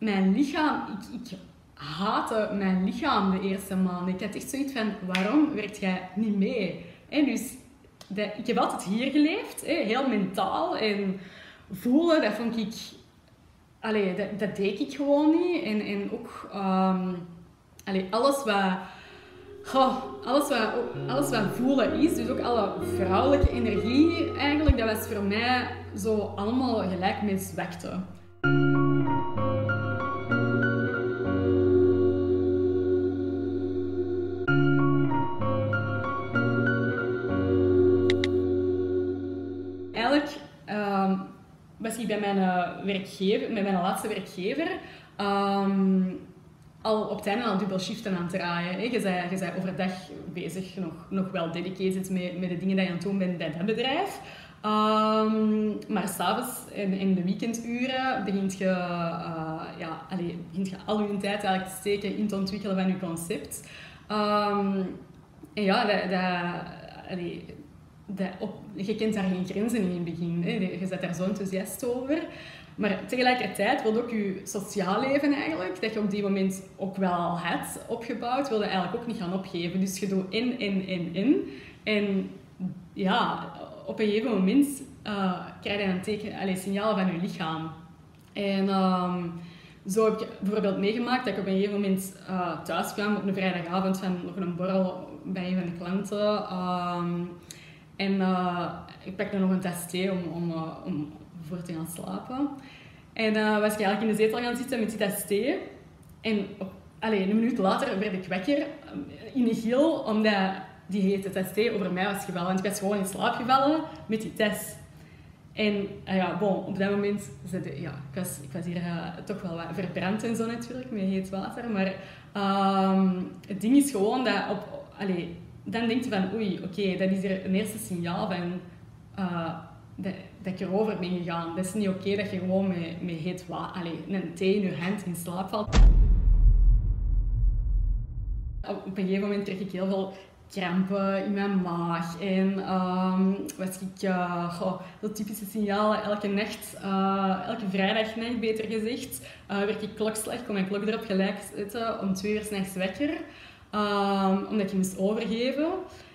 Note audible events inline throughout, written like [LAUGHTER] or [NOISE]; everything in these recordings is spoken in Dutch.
mijn lichaam, ik, ik haatte mijn lichaam de eerste maanden. Ik had echt zoiets van, waarom werkt jij niet mee? En dus, ik heb altijd hier geleefd, heel mentaal. En voelen, dat vond ik... Allee, dat, dat deed ik gewoon niet. En, en ook... Allee, alles wat... Alles, wat, alles wat voelen is, dus ook alle vrouwelijke energie eigenlijk, dat was voor mij zo allemaal gelijk met zwakte. Bij mijn uh, werkgever, met mijn laatste werkgever um, al op het einde al dubbel shiften aan het draaien. Je, bent, je overdag bezig, nog, nog wel dedicated met, met de dingen die je aan het doen bent bij dat bedrijf. Um, maar s'avonds in, in de weekenduren begint je, uh, ja, begint je al je tijd eigenlijk te steken in het ontwikkelen van je concept. Um, en ja, dat, dat, je kent daar geen grenzen in het begin. Hè. Je bent daar zo enthousiast over. Maar tegelijkertijd wil ook je sociaal leven eigenlijk, dat je op die moment ook wel al hebt opgebouwd, wil je eigenlijk ook niet gaan opgeven. Dus je doet in, in, in, in. En ja, op een gegeven moment uh, krijg je een teken, allez, signaal van je lichaam. En um, zo heb ik bijvoorbeeld meegemaakt dat ik op een gegeven moment uh, thuis kwam op een vrijdagavond van nog een borrel bij een van de klanten. Um, en uh, ik pakte nog een thee om, om, uh, om voor te gaan slapen. En uh, was ik eigenlijk in de zetel gaan zitten met die thee. En allez, een minuut later werd ik wekker in een gil, omdat die hete thee over mij was gevallen. Want ik was gewoon in slaap gevallen met die test. En ja, bon, op dat moment, ja, ik, was, ik was hier toch wel wat verbrand en zo natuurlijk, met heet water. Maar um, het ding is gewoon dat op... Allez, dan denk je van, oei, oké, dat is er een eerste signaal van uh, dat, dat ik erover ben gegaan. Dat is niet oké dat je gewoon met, met heet water, een thee in je hand in slaap valt. Op een gegeven moment kreeg ik heel veel krampen in mijn maag. En um, was ik, goh, dat typische signalen elke nacht, uh, elke vrijdagnacht beter gezegd, uh, werd ik klokslag, kon mijn klok erop gelijk zetten om twee uur s'nachts wekker. Um, omdat je moest overgeven.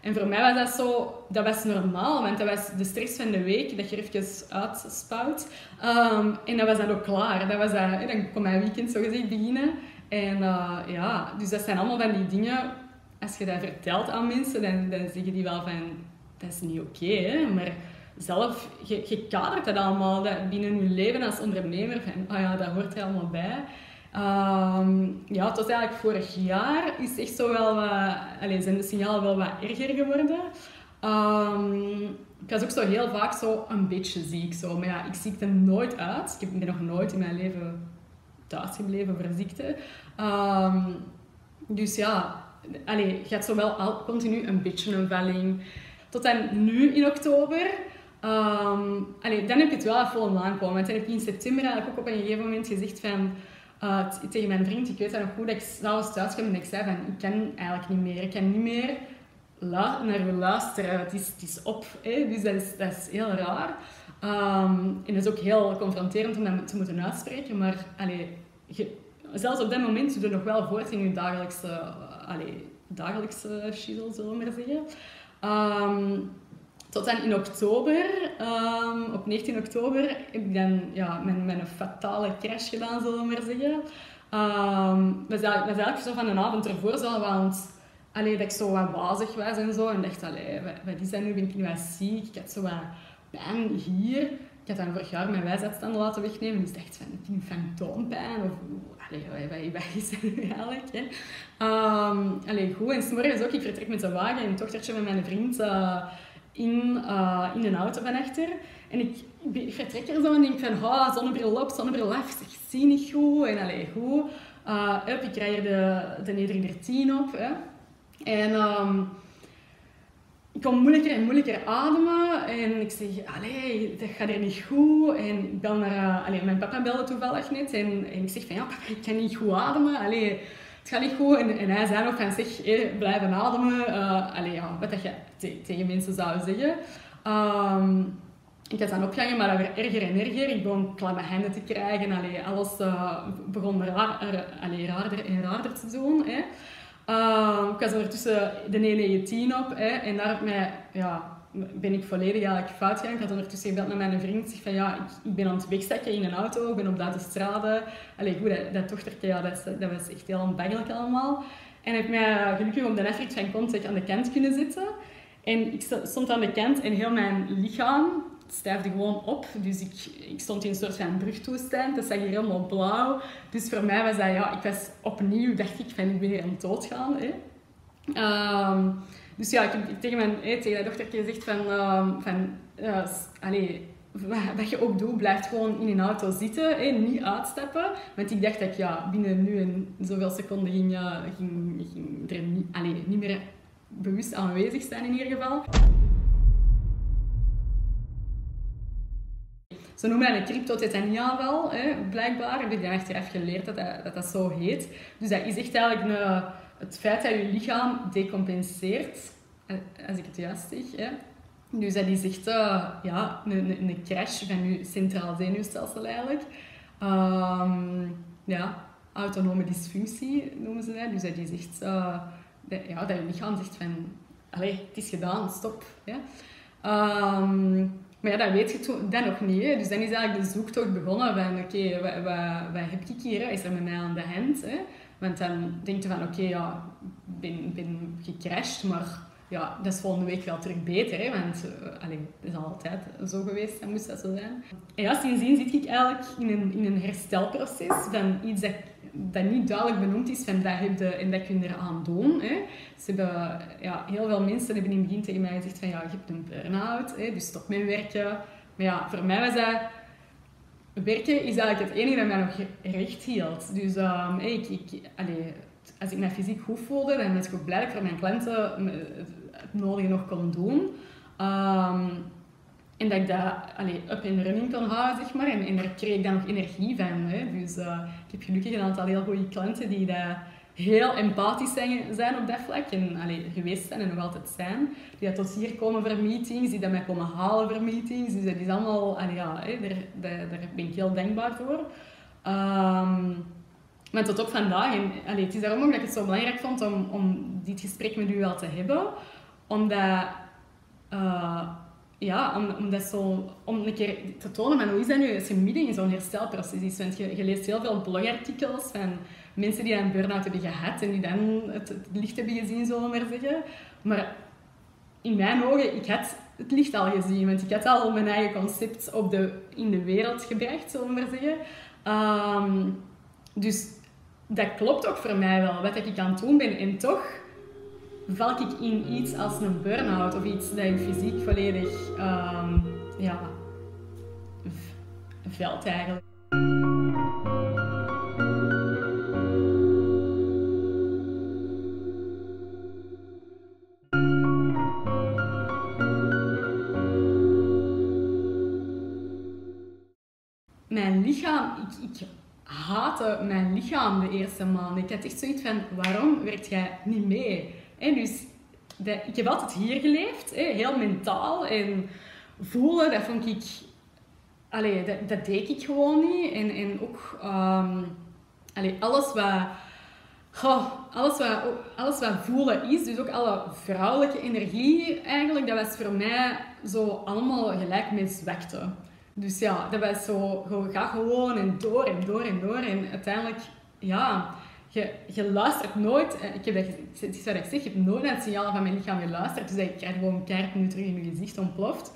En voor mij was dat zo, dat was normaal, want dat was de stress van de week, dat je even uitspuit. Um, en dat was dan ook klaar. Dat was dat, dan kon mijn weekend zo gezegd beginnen. En uh, ja, dus dat zijn allemaal van die dingen, als je dat vertelt aan mensen, dan, dan zeggen die wel van, dat is niet oké, maar zelf, je, je kadert dat allemaal dat binnen je leven als ondernemer, van, oh ja, dat hoort er allemaal bij. Um, ja, het was eigenlijk vorig jaar is echt zo wel wat, allez, zijn de signalen wel wat erger geworden. Um, ik was ook zo heel vaak zo een beetje ziek. Zo. Maar ja, ik ziekte nooit uit. Ik ben nog nooit in mijn leven thuis gebleven voor ziekte. Um, dus ja, allez, je hebt zo wel al, continu een beetje een velling. Tot en nu in oktober. Um, allez, dan heb je het wel vol aankomen. Want dan heb je in september eigenlijk ook op een gegeven moment gezegd van uh, tegen mijn vriend, ik weet nog goed, dat ik s'avonds thuis kwam en ik zei van, ik kan eigenlijk niet meer. Ik kan niet meer naar u luisteren. Het is, het is op. Hè? Dus dat is, dat is heel raar. Um, en dat is ook heel confronterend om dat te moeten uitspreken. Maar allee, zelfs op dat moment doe je nog wel voort in je dagelijkse, allee, dagelijkse shizzle, zullen we maar zeggen. Um, tot dan in oktober, um, op 19 oktober, heb ik dan ja, mijn, mijn fatale crash gedaan, zullen we maar zeggen. Um, dat, is eigenlijk, zo van een avond ervoor zo, want allee, dat ik zo wat wazig was en zo. En dacht, allee, wat, wat is dat nu? Ben ik nu wat ziek? Ik had zo wat pijn hier. Ik had dan vorig jaar mijn wijsheidstanden laten wegnemen. Dus ik dacht van, ik heb fantoompijn. Of, allee, wat, wat is dat nu eigenlijk? Hè? Allee, goed. En s'morgens ook, ik vertrek met de wagen en een dochtertje met mijn vriend... Uh, in, uh, in een auto van achter. En ik, ik vertrek er zo en denk van, oh, zonnebril op, zonnebril af. Ik zie niet goed. En allee, goed. Uh, up, ik krijg er de, de nederigder 10 op. Hè. En um, ik kom moeilijker en moeilijker ademen. En ik zeg, allee, dat gaat er niet goed. En ik bel naar... Allee, mijn papa belde toevallig net. En, en ik zeg van, ja, papa, ik kan niet goed ademen. Allee, het gaat niet goed. En, en hij zei nog van, zeg, hey, blijven ademen. Uh, allee, ja, wat dat je tegen mensen zou zeggen. Um, ik was dan opgegangen, maar dat werd erger en erger. Ik begon klamme handen te krijgen. Allee, alles uh, begon raar, er, raarder en raarder te doen. Hè. Uh, ik was ondertussen de 119 op. Hè, en daar mij, ja, ben ik volledig eigenlijk fout gegaan. Ik had ondertussen gebeld naar mijn vriend. Zeg van ja, ik, ben aan het wegzakken in een auto. Ik ben op de autostrade. Allee, goed, dat, dat ja, dat, was echt heel onbangelijk allemaal. En heeft mij gelukkig op de afrit van Contact aan de kant kunnen zitten. En ik stond aan de kant en heel mijn lichaam stijfde gewoon op. Dus ik, ik stond in een soort van brugtoestand. Dat zag hier helemaal blauw. Dus voor mij was dat, ja, ik was opnieuw, dacht ik, ik ben hier aan het doodgaan. Hè. Um, dus ja, ik heb tegen, mijn, hè, tegen dat dochtertje gezegd van, um, van uh, allee, wat je ook doet, blijf gewoon in een auto zitten, hè, niet uitstappen. Want ik dacht dat ik ja, binnen nu en zoveel seconden ging, uh, ging, ging er niet, allee, niet meer bewust aanwezig zijn in ieder geval. Ze noemen dat een cryptotetania wel, hè, blijkbaar. Heb ik dan achteraf geleerd dat, dat dat zo heet. Dus dat is echt eigenlijk een, het feit dat je lichaam decompenseert, eh, als ik het juist zeg. Hè. Dus dat is echt ja, een, een, crash van je centraal zenuwstelsel eigenlijk. Um, ja, autonome dysfunctie noemen ze dat. Dus dat is echt... Ja, dat je lichaam zegt van... Allee, het is gedaan, stop. Ja. Um, maar ja, dat weet je dat nog niet. Hè. Dus dan is eigenlijk de zoektocht begonnen van, oké, okay, wat, wat, wat, heb ik hier? Is er met mij aan de hand? Hè? Want dan denk je van, oké, ja, ik ben, ben gecrashed, maar ja, dat is volgende week wel terug beter. Hè? Want uh, allee, dat is altijd zo geweest, dan moest dat zo zijn. En ja, sindsdien zit ik eigenlijk in een, in een herstelproces van iets dat dat niet duidelijk benoemd is van dat heb je en dat kun je eraan doen. Hè. Ze hebben, ja, heel veel mensen hebben in het begin tegen mij gezegd van ja, je hebt een burn-out, dus stop met werken. Maar ja, voor mij was dat... Werken is eigenlijk het enige dat mij nog recht hield. Dus um, ik, als ik mij fysiek goed voelde, dan was ik ook blij dat ik voor mijn klanten het nodige nog kon doen. Um, en dat ik dat up in running kon houden, zeg maar. En, en daar kreeg ik dan nog energie van. Hè. Dus uh, ik heb gelukkig een aantal heel goede klanten die dat heel empathisch zijn, zijn op dat vlak. En allee, geweest zijn en nog altijd zijn. Die dat tot hier komen voor meetings, die dat mij komen halen voor meetings. Dus dat is allemaal... Allee, ja, daar, daar, ben ik heel dankbaar voor. Um, maar tot op vandaag. En, het is daarom ook dat ik het zo belangrijk vond om, om dit gesprek met u wel te hebben. Omdat... Uh, ja, om, om, dat zo, om een keer te tonen van hoe is dat nu als je midden in zo'n herstelproces is. Want je, leest heel veel blogartikels van mensen die een burn-out hebben gehad en die dan het, licht hebben gezien, zullen we maar zeggen. Maar in mijn ogen, ik had het licht al gezien, want ik had al mijn eigen concept op de, in de wereld gebracht, zullen we maar zeggen. Um, dus dat klopt ook voor mij wel, wat ik aan het doen ben. En toch val ik in iets als een burn-out of iets dat je fysiek volledig um, ja, veld eigenlijk. Mijn lichaam, ik, ik haatte mijn lichaam de eerste maanden. Ik had echt zoiets van, waarom werkt jij niet mee? En dus ik heb altijd hier geleefd, hè, heel mentaal. En voelen, dat vond ik... Dat, dat deed ik gewoon niet. En, en ook allee, alles wat... Alles, wat, alles wat voelen is, dus ook alle vrouwelijke energie eigenlijk, dat was voor mij zo allemaal gelijk met zwakte. Dus ja, dat was zo, ga gewoon en door en door en door. En uiteindelijk, ja, je, je luistert nooit, eh, ik heb dat, het is wat ik zeg, je hebt nooit naar het signaal van mijn lichaam geluisterd. Dus ik krijg gewoon keihard nu terug in je gezicht ontploft.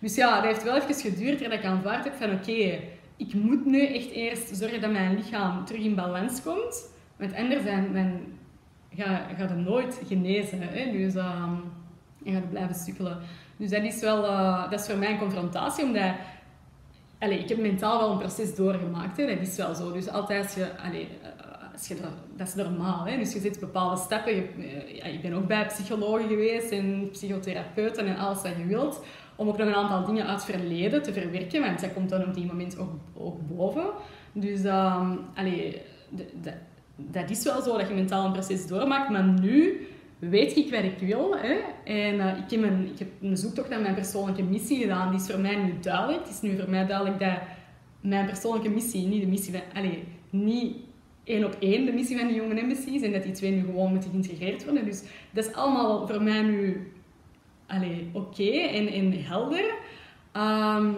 Dus ja, dat heeft wel even geduurd voordat ik aanvaard heb van oké, ik moet nu echt eerst zorgen dat mijn lichaam terug in balans komt. Want anders dan, dan ga, ga je nooit genezen. Hè? Dus um, je gaat blijven sukkelen. Dus dat is wel, uh, dat is voor mij een confrontatie, omdat Allee, ik heb mentaal wel een proces doorgemaakt, hè. dat is wel zo. Dus altijd als je, allee, dat is normaal. Hè? Dus je zet bepaalde stappen. Je, ja, ik ben ook bij psychologen geweest en psychotherapeuten en alles wat je wilt. Om ook nog een aantal dingen uit het verleden te verwerken. Want dat komt dan op die moment ook, ook boven. Dus um, allee, dat is wel zo dat je mentaal een proces doormaakt. Maar nu weet ik wat ik wil. Hè? En eh, ik, heb een, ik heb een zoektocht naar mijn persoonlijke missie gedaan. Die is voor mij nu duidelijk. Het is nu voor mij duidelijk dat mijn persoonlijke missie, niet de missie van... Allez, niet één op één de missie van de jonge embassy is en dat die twee nu gewoon moeten geïntegreerd worden. Dus dat is allemaal voor mij nu oké en, en helder. Ehm,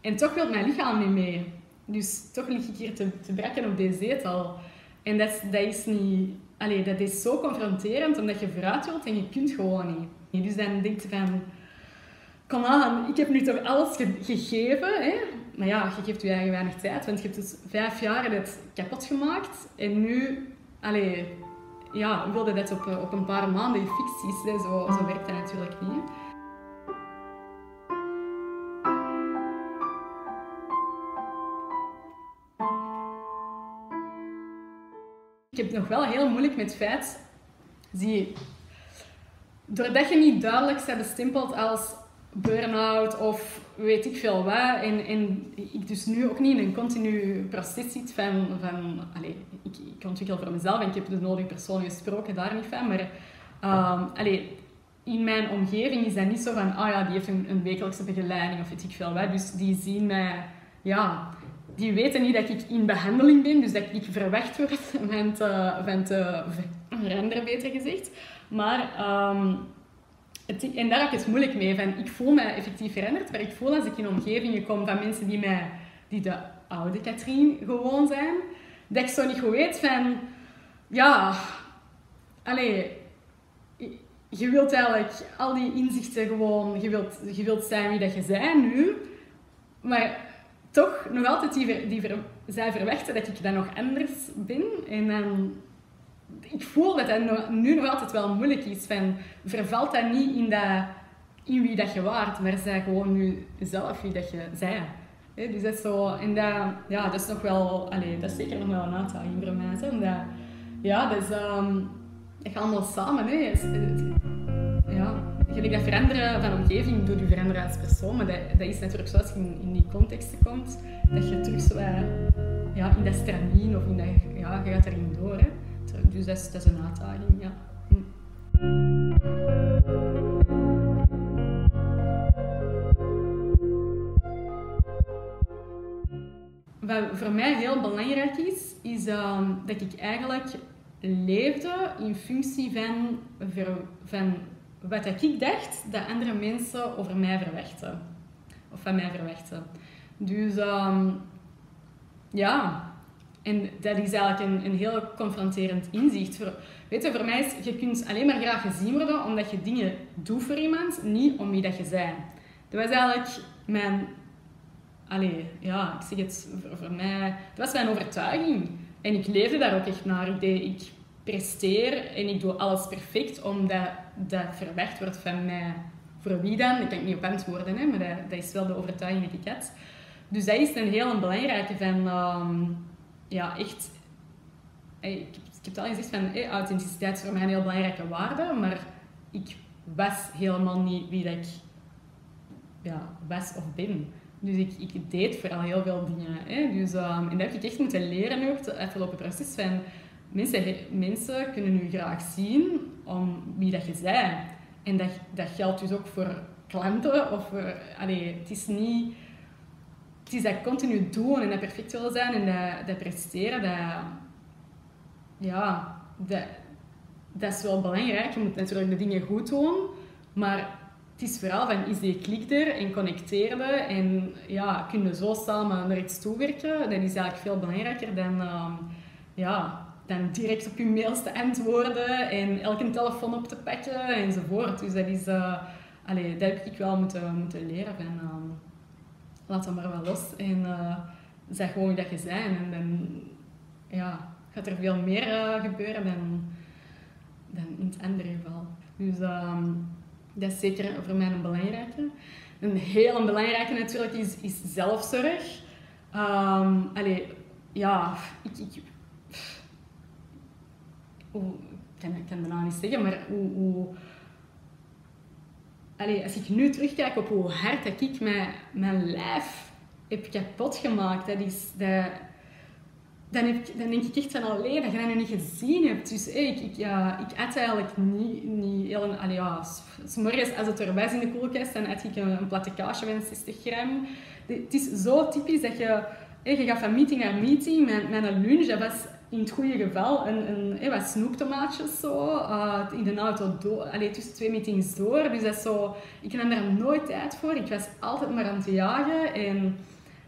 en toch wil mijn lichaam niet mee. Dus toch lig ik hier te, te op deze zetel. En dat, dat is niet... Allee, dat is zo confronterend, omdat je vooruit wilt en je kunt gewoon niet. Dus dan denk je van... Kom aan, ik heb nu toch alles gegeven. Hè? Maar ja, je geeft je eigen weinig tijd. Want je hebt dus vijf jaar het kapot gemaakt. En nu... Allee, ja, wilde dat op, op een paar maanden ficties. Hè? Zo, zo werkt dat natuurlijk niet. Ik heb het nog wel heel moeilijk met het feit, zie doordat je niet duidelijk bent bestempeld als burn-out of weet ik veel wat, en, ik dus nu ook niet in een continu proces zit van, van allez, ik, ik ontwikkel voor mezelf en ik heb de nodige persoon gesproken, daar niet van, maar um, in mijn omgeving is dat niet zo van, ah ja, die heeft een, een wekelijkse begeleiding of weet ik veel wat, dus die zien mij, ja, die weten niet dat ik in behandeling ben, dus dat ik verwacht word [LAUGHS] van te, van veranderen, beter gezegd. Maar, um, het, en daar heb ik het moeilijk mee. Van, ik voel mij effectief veranderd, maar ik voel als ik in omgevingen kom van mensen die, mij, die de oude Katrien gewoon zijn, dat ik zo niet goed weet van, ja, allee, je wilt eigenlijk al die inzichten gewoon, je wilt, je wilt zijn wie dat je bent nu, maar toch nog altijd die, die zij verwachten dat ik dan nog anders ben. En ik voel dat dat nu nog altijd wel moeilijk is. Van, vervalt dat niet in, dat, in wie dat je waart, maar zij gewoon nu zelf wie dat je zij. dus dat is zo, en dat, ja, dat is nog wel, allez, dat is zeker nog wel een uitdaging voor mij. Omdat, ja, dat is, dat gaat allemaal samen. Hè. Ja gelijk dat veranderen van omgeving doet je veranderen als persoon, maar dat, dat is natuurlijk zoals je in, die contexten komt, dat je terug zo ja, in dat stramien of in dat, ja, je gaat erin door. Hè. Dus dat is, een uitdaging, ja. Hm. Wat voor mij heel belangrijk is, is uh, dat ik eigenlijk leefde in functie van, van wat ik dacht dat andere mensen over mij verwachten. Of van mij verwachten. Dus um, ja, en dat is eigenlijk een, een heel confronterend inzicht. Voor, weet je, voor mij is, je kunt alleen maar graag gezien worden omdat je dingen doet voor iemand, niet om wie dat je bent. Dat was eigenlijk mijn... Allee, ja, ik zeg het voor, mij... Dat was mijn overtuiging. En ik leefde daar ook echt naar. Ik, deed, ik presteer en ik doe alles perfect omdat dat verwacht wordt van mij. Voor wie dan? Dat kan ik niet op antwoorden, hè, maar dat, dat is wel de overtuiging die ik had. Dus dat is een heel belangrijke van, um, ja, echt, ik, heb het al gezegd van, authenticiteit is voor mij een heel belangrijke waarde, maar ik was helemaal niet wie dat ik ja, was of ben. Dus ik, ik deed vooral heel veel dingen. Hè. Dus, um, en dat heb ik echt moeten leren nu, het afgelopen proces van mensen, mensen kunnen nu graag zien om wie dat je bent. En dat, dat geldt dus ook voor klanten. Of voor, het is niet... Het is dat continu doen en dat perfect willen zijn en dat, dat presteren. Dat, ja, dat, dat is wel belangrijk. Je moet natuurlijk de dingen goed doen. Maar het is vooral van, is die klik er en connecteerde en ja, kunnen zo samen naar iets toewerken. Dat is eigenlijk veel belangrijker dan um, ja, dan direct op je mails te antwoorden en elke telefoon op te pakken enzovoort. Dus dat is, uh, allee, dat heb ik wel moeten, moeten leren uh, laat dat maar wel los en uh, zeg gewoon wie dat je bent en dan ja, gaat er veel meer uh, gebeuren dan, dan in het andere geval. Dus um, dat is zeker voor mij een belangrijke. Een heel belangrijke natuurlijk is, is zelfzorg. Um, allee, ja, ik, ik hoe, ik kan, het nou niet zeggen, maar hoe, hoe Als ik nu terugkijk op hoe hard dat ik mijn, mijn lijf heb kapot gemaakt, dat is, dat, dan, heb dan denk ik echt van alleen dat je dat nog niet gezien hebt. Dus hey, ik, ik, ja, ik eigenlijk niet, niet heel... Allee, s morgens als het erbij is in de koelkast, dan eet ik een, een platte kaasje van 60 gram. Het is zo typisch dat je... Hey, je gaat van meeting naar meeting. Mijn, mijn lunch, dat was in het goede geval een, een, hey, wat snoeptomaatjes zo. Uh, in de auto allee, tussen twee meetings door. Dus dat zo... Ik nam daar nooit tijd voor. Ik was altijd maar aan het jagen. En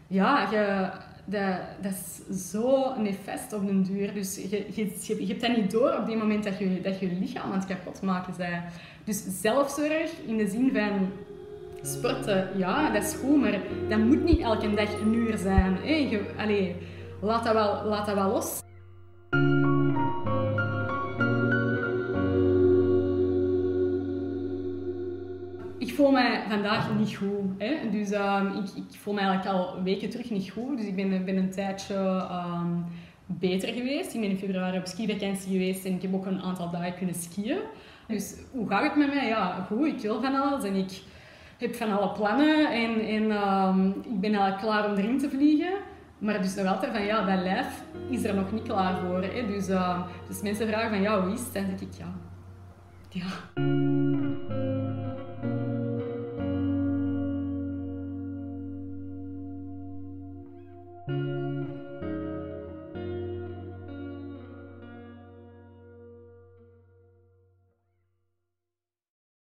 ja, je dat, dat is zo nefest op den duur. Dus je, je, je, hebt dat niet door op die moment dat je dat je lichaam aan het kapot maken bent. Dus zelfzorg in de zin van sporten, ja, dat is goed, maar dat moet niet elke dag een uur zijn. Hey, je, allez, laat, dat wel, laat dat wel los. Vandaag niet goed. Hè? Dus um, ik, ik, voel me eigenlijk al weken terug niet goed. Dus ik ben, ben een tijdje um, beter geweest. Ik ben in februari op skivakantie geweest en ik heb ook een aantal dagen kunnen skiën. Dus hoe gaat het met mij? Ja, goed. Ik wil van alles en ik heb van alle plannen. En, en um, ik ben eigenlijk klaar om erin te vliegen. Maar dus nog altijd van, ja, dat lijf is er nog niet klaar voor. Hè? Dus, dus mensen vragen van, ja, hoe is het? Dan denk ik, ja... Ja...